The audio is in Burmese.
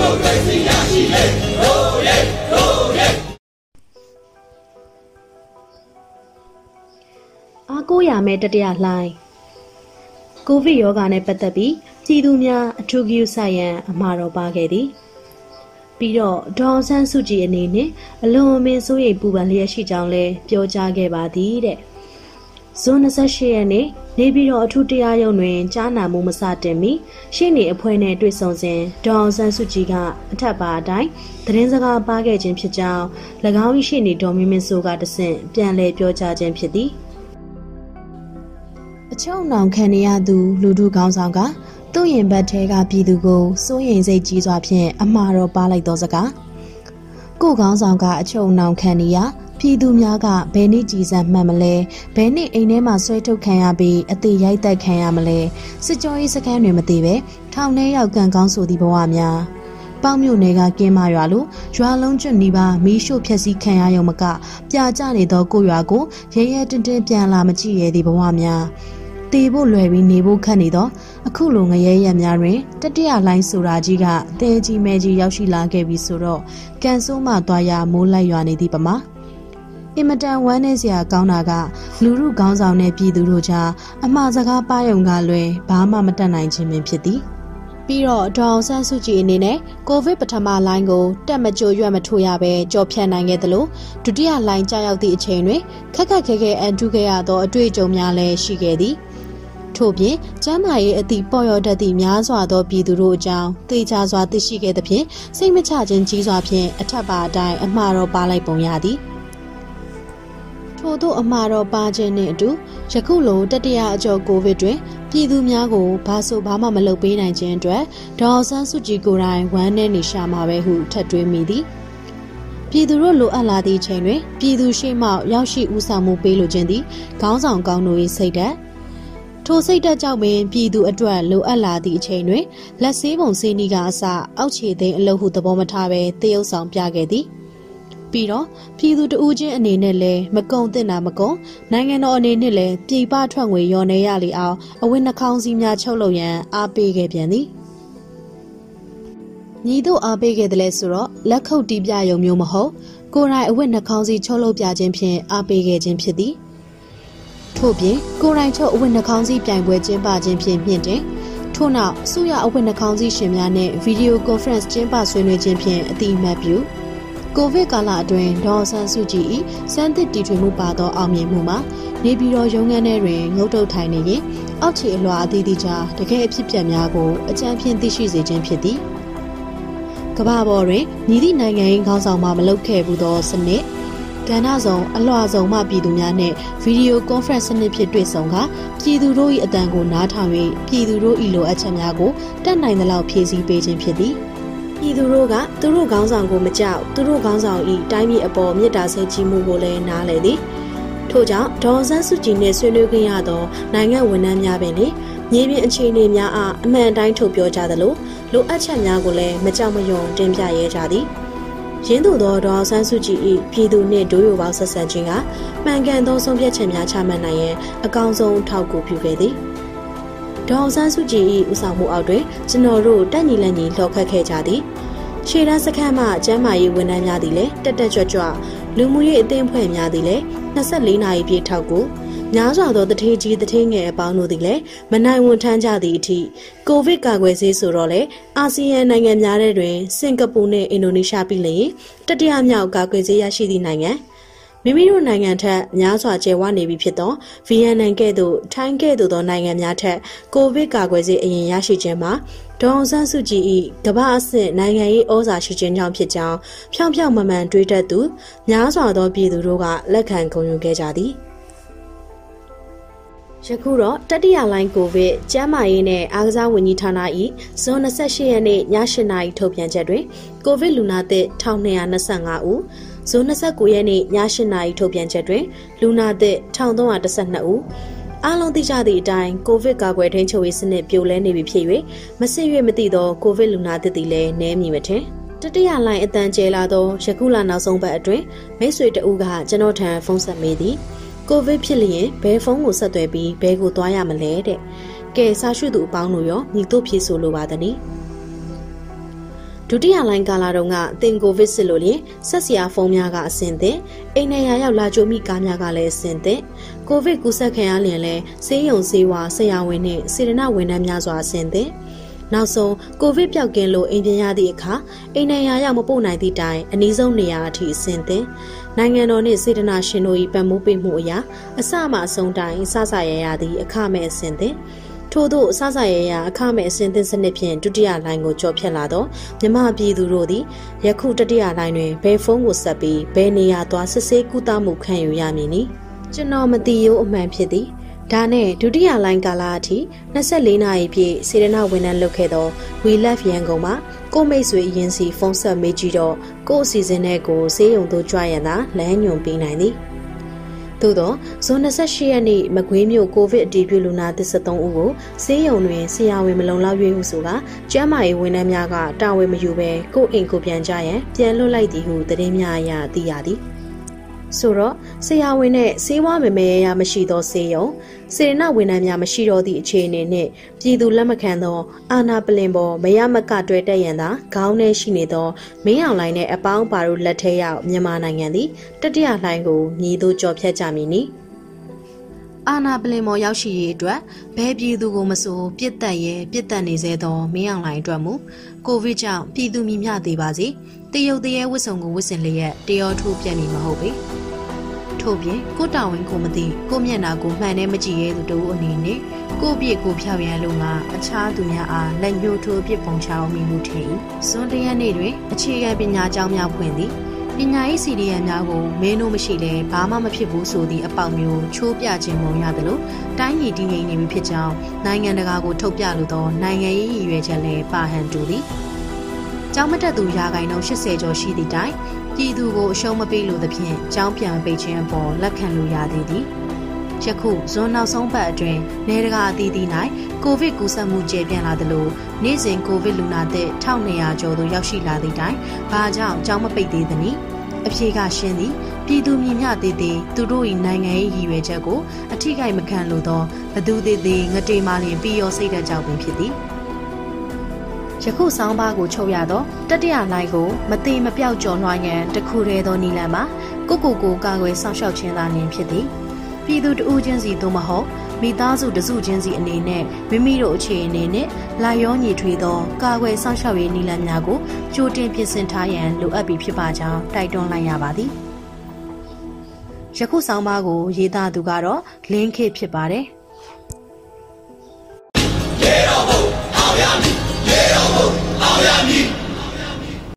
မိုကရေစီရရှိလေရိုးရဲရိုးရဲအားကိုးရမယ်တတရလှိုင်းကိုဗစ်ရောဂါနဲ့ပတ်သက်ပြီးပြည်သူများအထူးဂရုစိုက်ရန်အမှာတော်ပါခဲ့သည်ပြီးတော့ဒေါ်ဆန်းစုကြည်အနေနဲ့အလွန်အမင်းစိုးရိမ်ပူပန်လျက်ရှိကြောင်းလည်းပြောကြားခဲ့ပါသည်တဲ့ဇွန်28ရက်နေ့ နေပြည်တော်အထူးတရားရုံးတွင်ကြားနာမှုမစတင်မီရှေ့နေအဖွဲ့နဲ့တွေ့ဆုံစဉ်ဒေါ်ဆန်းစုကြည်ကအထက်ပါအတိုင်းသတင်းစကားပါခဲ့ခြင်းဖြစ်ကြောင်း၎င်း၏ရှေ့နေဒေါ်မင်းမင်းစိုးကတဆင့်ပြန်လည်ပြောကြားခြင်းဖြစ်သည်အချုံနောင်ခံရသူ လူထုကောင်းဆောင်ကသူ့ရင်ဘတ်ထဲကပြည်သူကိုစိုးရိမ်စိတ်ကြီးစွာဖြင့်အမှားတော်ပါလိုက်သောစကားကိုကောင်းဆောင်ကအချုံနောင်ခံရ ပြည်သူများကဘယ်နည်းကြည်စံမှတ်မလဲဘယ်နည်းအိမ်ထဲမှာဆွဲထုတ်ခံရပြီးအသေးရိုက်တိုက်ခံရမလဲစစ်ကြောရေးစခန်းတွေမသေးပဲထောင်ထဲရောက်ကံကောင်းဆိုသည့်ဘဝများပေါင်းမြို့နယ်ကကင်းမရွာလိုရွာလုံးကျွတ်နီးပါမီးရှို့ဖျက်ဆီးခံရရုံမကပြာကျနေသောကိုရွာကိုရဲရဲတင်းတင်းပြန်လာမကြည့်ရသည့်ဘဝများတေဖို့လွယ်ပြီးနေဖို့ခက်နေသောအခုလိုငရဲရက်များတွင်တတိယလိုင်းဆိုတာကြီးကတဲကြီးမဲကြီးရောက်ရှိလာခဲ့ပြီဆိုတော့ကန်ဆိုးမှသွားရမိုးလိုက်ရွာနေသည့်ပမာ အင်မတန်ဝမ်းနည်းစရာကောင်းတာကလူမှုခေါင်းဆောင်တဲ့ပြည်သူတို့ကြားအမှားစကားပါယုံကလွယ်ဘာမှမတတ်နိုင်ခြင်းပင်ဖြစ်သည်ပြီးတော့ဒေါအောင်ဆန်းစုကြည်အနေနဲ့ကိုဗစ်ပထမလိုင်းကိုတက်မကြိုရွက်မထိုးရပဲကြော်ဖြတ်နိုင်ခဲ့သလိုဒုတိယလိုင်းကြာရောက်သည့်အချိန်တွင်ခက်ခက်ခဲခဲအန်တုခဲ့ရသောအတွေ့အကြုံများလည်းရှိခဲ့သည်။ထို့ပြင်ကျမ်းမာရေးအသည့်ပေါ်ရတတ်သည့်များစွာသောပြည်သူတို့အကြောင်းသိကြစွာသိရှိခဲ့သဖြင့်စိတ်မချခြင်းကြီးစွာဖြင့်အထက်ပါအတိုင်းအမှားတော်ပါလိုက်ပုံရသည် ထို့သောအမှားတော်ပါခြင်းနှင့်အတူယခုလိုတတိယအကျော်ကိုဗစ်တွင်ပြည်သူများကိုဘာဆိုဘာမှမလုပ်ပေးနိုင်ခြင်းအတွက်ဒေါ်ဆန်းစုကြည်ကိုယ်တိုင်ဝမ်းနည်းနေရှာမှာပဲဟုထပ်တွေးမိသည်ပြည်သူတို့လိုအပ်လာသည့်အချိန်တွင်ပြည်သူရှိမှရောက်ရှိဦးဆောင်မှုပေးလိုခြင်းသည်ခေါင်းဆောင်ကောင်းတို့၏စိတ်ဓာတ်ထိုစိတ်တက်ကြောင့်ပင်ပြည်သူအတွက်လိုအပ်လာသည့်အချိန်တွင်လက်ဆေးပုံစေးနီးကအစအောက်ခြေသိမ်းအလုပ်ဟုသဘောမထားဘဲတရုပ်ဆောင်ပြခဲ့သည် ပြီးတော့ပြည်သူတဦးချင်းအနေနဲ့လည်းမကုံတင်တာမကုံနိုင်ငံတော်အနေနဲ့လည်းပြည်ပထွက်ငွေရော်နေရလေအောင်အဝတ်နှာခေါင်းစည်းများချုပ်လုပ်ရန်အားပေးခဲ့ပြန်သည်ညီတို့အားပေးခဲ့တယ်လဲဆိုတော့လက်ခုပ်တီးပြရုံမျိုးမဟုတ်ကိုယ်တိုင်အဝတ်နှာခေါင်းစည်းချုပ်လုပ်ပြခြင်းဖြင့်အားပေးခဲ့ခြင်းဖြစ်သည်ထို့ပြင်ကိုရိုင်ချုပ်အဝတ်နှာခေါင်းစည်းပြိုင်ပွဲကျင်းပခြင်းဖြင့်မြင့်တင်ထို့နောက်စုရအဝတ်နှာခေါင်းစည်းရှင်များနဲ့ဗီဒီယိုကွန်ဖရင့်ကျင်းပဆွေးနွေးခြင်းဖြင့်အတိအမှတ်ပြု ကိုဗစ်ကာလအတွင်းဒေါ်ဆန်းစုကြည်၏စမ်းသစ်တီထွင်မှုပါသောအောင်မြင်မှုမှာနေပြည်တော်ရုံးခန်းထဲတွင်ငုတ်တုတ်ထိုင်နေရင်အောက်ခြေအလွှာအသီးသီးကြားတကယ်အဖြစ်ပြက်များကိုအကြံဖြင့်သိရှိစေခြင်းဖြစ်သည်ကမ္ဘာပေါ်တွင်ညီသည့်နိုင်ငံ၏ခေါင်းဆောင်မှမလုပ်ခဲ့ဘူးသောစနစ်ကဏ္ဍဆောင်အလွှာဆောင်မှပြည်သူများနဲ့ဗီဒီယိုကွန်ဖရင့်စနစ်ဖြင့်တွေ့ဆုံကပြည်သူတို့၏အတန်ကိုနားထောင်၍ပြည်သူတို့၏လိုအပ်ချက်များကိုတက်နိုင်သလောက်ဖြည့်ဆည်းပေးခြင်းဖြစ်သည် ပြည်သူတို့ကသူတို့ခေါင်းဆောင်ကိုမကြောက်သူတို့ခေါင်းဆောင်၏တိုင်းပြည်အပေါ်မေတ္တာစိတ်ကြီးမှုကိုလည်းနားလည်သည်ထို့ကြောင့်ဒေါ်ဆန်းစုကြည်နှင့်ဆွေးနွေးခွင့်ရသောနိုင်ငံဝန်ထမ်းများပင်လေမြေပြင်အခြေအနေများအားအမှန်တိုင်းထုတ်ပြောကြသလိုလိုအပ်ချက်များကိုလည်းမကြောက်မရွံတင်ပြရဲကြသည်။ရင်းသူသောဒေါ်ဆန်းစုကြည်၏ပြည်သူနှင့်ဒိုးရိုပေါင်းဆက်ဆံခြင်းကမှန်ကန်သောဆုံးဖြတ်ချက်များချမှတ်နိုင်ရန်အကောင်းဆုံးထောက်ကူပြုခဲ့သည် ဒေါ်ဆန်းစုကြည်၏ဦးဆောင်မှုအောက်တွင်ကျွန်တော်တို့တက်ညီလက်ညီလှော်ခတ်ခဲ့ကြသည်ရှေ့တန်းစခန်းမှကျမ်းမာရေးဝန်ထမ်းများသည်လည်းတက်တက်ကြွကြွလူမှုရေးအသင်းဖွဲ့များသည်လည်း24နာရီပြည့်ထောက်ကူများစွာသောတထေးကြီးတထေးငယ်အပေါင်းတို့သည်လည်းမနိုင်ဝန်ထမ်းကြသည့်အထိကိုဗစ်ကာကွယ်ဆေးဆိုတော့လေအာဆီယံနိုင်ငံများထဲတွင်စင်ကာပူနှင့်အင်ဒိုနီးရှားပြီးလျင်တတိယမြောက်ကာကွယ်ဆေးရရှိသည့်နိုင်ငံ မိမိတို့နိုင်ငံထက်များစွာကျယ်ဝနေပြီဖြစ်သောဗီယက်နမ်ကဲ့သို့ထိုင်းကဲ့သို့သောနိုင်ငံများထက်ကိုဗစ်ကာကွယ်ဆေးအရင်ရရှိခြင်းမှာဒေါအောင်ဆန်းစုကြည်၏ကမ္ဘာအဆင့်နိုင်ငံရေးဩဇာရှိခြင်းကြောင့်ဖြစ်ကြောင်းဖြောင်ဖြောင်မမှန်တွေးတတ်သူများစွာသောပြည်သူတို့ကလက်ခံဂုဏ်ယူခဲ့ကြသည်။ယခုတော့တတိယလိုင်းကိုဗစ်ကျန်းမာရေးနဲ့အားကစားဝန်ကြီးဌာန၏ဇွန်28ရက်နေ့ည8:00နာရီထုတ်ပြန်ချက်တွင်ကိုဗစ်လူနာသစ်1225ဦး ဇွန်29ရက်နေ့ည8:00နာရီထုတ်ပြန်ချက်တွင်လူနာသစ်1312ဦးအားလုံးသိကြသည့်အတိုင်းကိုဗစ်ကာကွယ်ထိန်းချုပ်ရေးစနစ်ပြိုလဲနေပြီဖြစ်၍မစစ်၍မသိသောကိုဗစ်လူနာသစ်သည်လည်းနည်းမြီမထင်တတိယလိုင်းအတန်ကျဲလာသောယခုလနောက်ဆုံးပတ်အတွင်းမိတ်ဆွေတဦးကကျွန်တော်ထံဖုန်းဆက်မေးသည်ကိုဗစ်ဖြစ်လျင်ဘယ်ဖုန်းကိုဆက်သွယ်ပြီးဘယ်ကိုသွားရမလဲတဲ့ကဲဆာရွှေသူအပေါင်းတို့ရောညီတို့ဖြေဆိုလိုပါသနည်း ဒုတိယလိုင်းကာလာတုန်းကအသင်ကိုဗစ်စစ်လို့လျင်ဆက်စရာဖုန်းများကအဆင်သင့်အိမ်နေရရောက်လာကြိုမိကားများကလည်းအဆင်သင့်ကိုဗစ်ကူးစက်ခံရလျင်လည်းဆေးရုံဆေးဝါဆရာဝန်နှင့်စေတနာဝန်ထမ်းများစွာအဆင်သင့်နောက်ဆုံးကိုဗစ်ပြောက်ကင်းလို့အိမ်ပြန်ရသည့်အခါအိမ်နေရရောက်မပို့နိုင်သည့်တိုင်အနည်းဆုံးနေရာအထိအဆင်သင့်နိုင်ငံတော်နှင့်စေတနာရှင်တို့၏ပံ့ပိုးပေးမှုအရာအစမှအဆုံးတိုင်စဆရရသည့်အခမဲ့အဆင်သင့် ထို့သောအစစရရအခမဲ့အစဉ်သင်းစနစ်ဖြင့်ဒုတိယလိုင်းကိုကြော်ဖြတ်လာသောမြမပြည်သူတို့သည်ယခုတတိယလိုင်းတွင်ဘယ်ဖုန်းကိုဆက်ပြီးဘယ်နေရာသွားစစ်ဆေးကုသမှုခံယူရမည်နည်းကျွန်တော်မသိရိုးအမှန်ဖြစ်သည်ဒါနဲ့ဒုတိယလိုင်းကာလအထိ24နာရီပြည့်စေရနာဝန်ထမ်းလုပ်ခဲ့သော We Love ရန်ကုန်မှာကိုမိတ်ဆွေအရင်စီဖုန်းဆက်မေးကြည့်တော့ကို့အစီအစဉ်နဲ့ကိုဆေးရုံသို့ကြွရန်သာလမ်းညွန်ပေးနိုင်သည် သို့သောဇွန်28ရက်နေ့မကွေးမြို့ကိုဗစ်အတည်ပြုလူနာ33ဦးကိုဆေးရုံတွင်ဆရာဝန်မလုံလောက်၍ဟုဆိုကကျန်းမာရေးဝန်ထမ်းများကတာဝန်မယူဘဲကိုယ့်အိမ်ကိုပြန်ကြရန်ပြန်လွတ်လိုက်သည်ဟုသတင်းများအရသိရသည် ဆိုတော့ဆရာဝန်နဲ့ဆေးဝါးမမဲရမရှိသောဆေးရုံစေရနာဝန်ထမ်းများမရှိတော့သည့်အခြေအနေနှင့်ပြည်သူလက်မခံသောအာနာပလင်ပေါ်မရမကတွဲတက်ရန်သာခေါင်းထဲရှိနေသောမင်းအောင်လိုင်းနှင့်အပေါင်းပါတို့လက်ထဲရောက်မြန်မာနိုင်ငံသည်တတိယလှိုင်းကိုမြည်သို့ကြော်ဖြတ်ကြမည်နီအာနာပလင်မော်ရောက်ရှိရေးအတွက်ဘဲပြည်သူကိုမဆိုပြစ်တက်ရဲပြစ်တက်နေစေသောမင်းအောင်လိုင်းအတွက်မူကိုဗစ်ကြောင့်ပြည်သူမြင်မြသေးပါစေတရုတ်တရဲဝစ်စုံကိုဝစ်စင်လျက်တရောထိုးပြက်နေမှာဟုတ်ပြီ။ ထို့ပြင်ကိုတာဝန်ကိုမသိကိုမျက်နာကိုမှန်တဲ့မကြည့်ရဲသူတို့အနေနဲ့ကိုပြစ်ကိုဖြောက်ရန်လို့ငါအခြားသူများအားလက်ညှိုးထိုးပြစ်ပုံချအောင်မိမှုထင်။ဇွန်တရက်နေ့တွင်အခြေခံပညာကျောင်းများဖွင့်သည်ပညာရေးစီဒီယံများကိုမင်းတို့မရှိလဲဘာမှမဖြစ်ဘူးဆိုသည့်အပေါက်မျိုးချိုးပြခြင်းပုံရသလိုတိုင်းပြည်တည်ငြိမ်နေပြီဖြစ်ကြောင်းနိုင်ငံတကာကိုထုတ်ပြလိုသောနိုင်ငံရေးရည်ရွယ်ချက်လည်းပါဟန်တူသည်။ ကျောင်းမတက်သူရာဂိုင်နှုန်း80ကျော်ရှိသည့်တိုင်ပြည်သူကိုအရှုံးမပေးလို့သဖြင့်ကြောင်းပြန်ပိတ်ခြင်းအပေါ်လက်ခံလို့ရသေးသည်ယခုဇွန်နောက်ဆုံးပတ်အတွင်းနေတကာအသီးသီး၌ကိုဗစ်ကူးစက်မှုကျေပြန့်လာသလိုနေ့စဉ်ကိုဗစ်လူနာသစ်1200ကျော်သို့ရောက်ရှိလာသည့်တိုင်ဘာကြောင့်ကြောင်းမပိတ်သေးသနည်းအဖြေကရှင်းသည်ပြည်သူမြင်မျှသေးသေးသူတို့၏နိုင်ငံရေးရည်ရွယ်ချက်ကိုအထိကိမခံလို့သောဘသူသေးသေးငတေမာလင်ပြီးရောစိတ်ဓာတ်ကြောင့်ပင်ဖြစ်သည် ယခုဆောင်းပါးကိုချုပ်ရသောတတိယလိုင်းကိုမတိမပြောက်ကျော်လွှားရန်တခုတည်းသောနီလန်မှာကိုကိုကိုကာကွယ်ဆောင်ရှောက်ခြင်းသာလျှင်ဖြစ်သည်ပြည်သူတဦးချင်းစီသို့မဟုတ်မိသားစုတစုချင်းစီအနေနဲ့မိမိတို့အခြေအနေနဲ့လာရောညီထွေသောကာကွယ်ဆောင်ရှောက်ရေးနီလန်များကိုကြိုတင်ပြင်ဆင်ထားရန်လိုအပ်ပြီးဖြစ်ပါကြောင်းတိုက်တွန်းလိုက်ရပါသည်ယခုဆောင်းပါးကိုရေးသားသူကတော့လင်းခေဖြစ်ပါတယ် Apoia-me!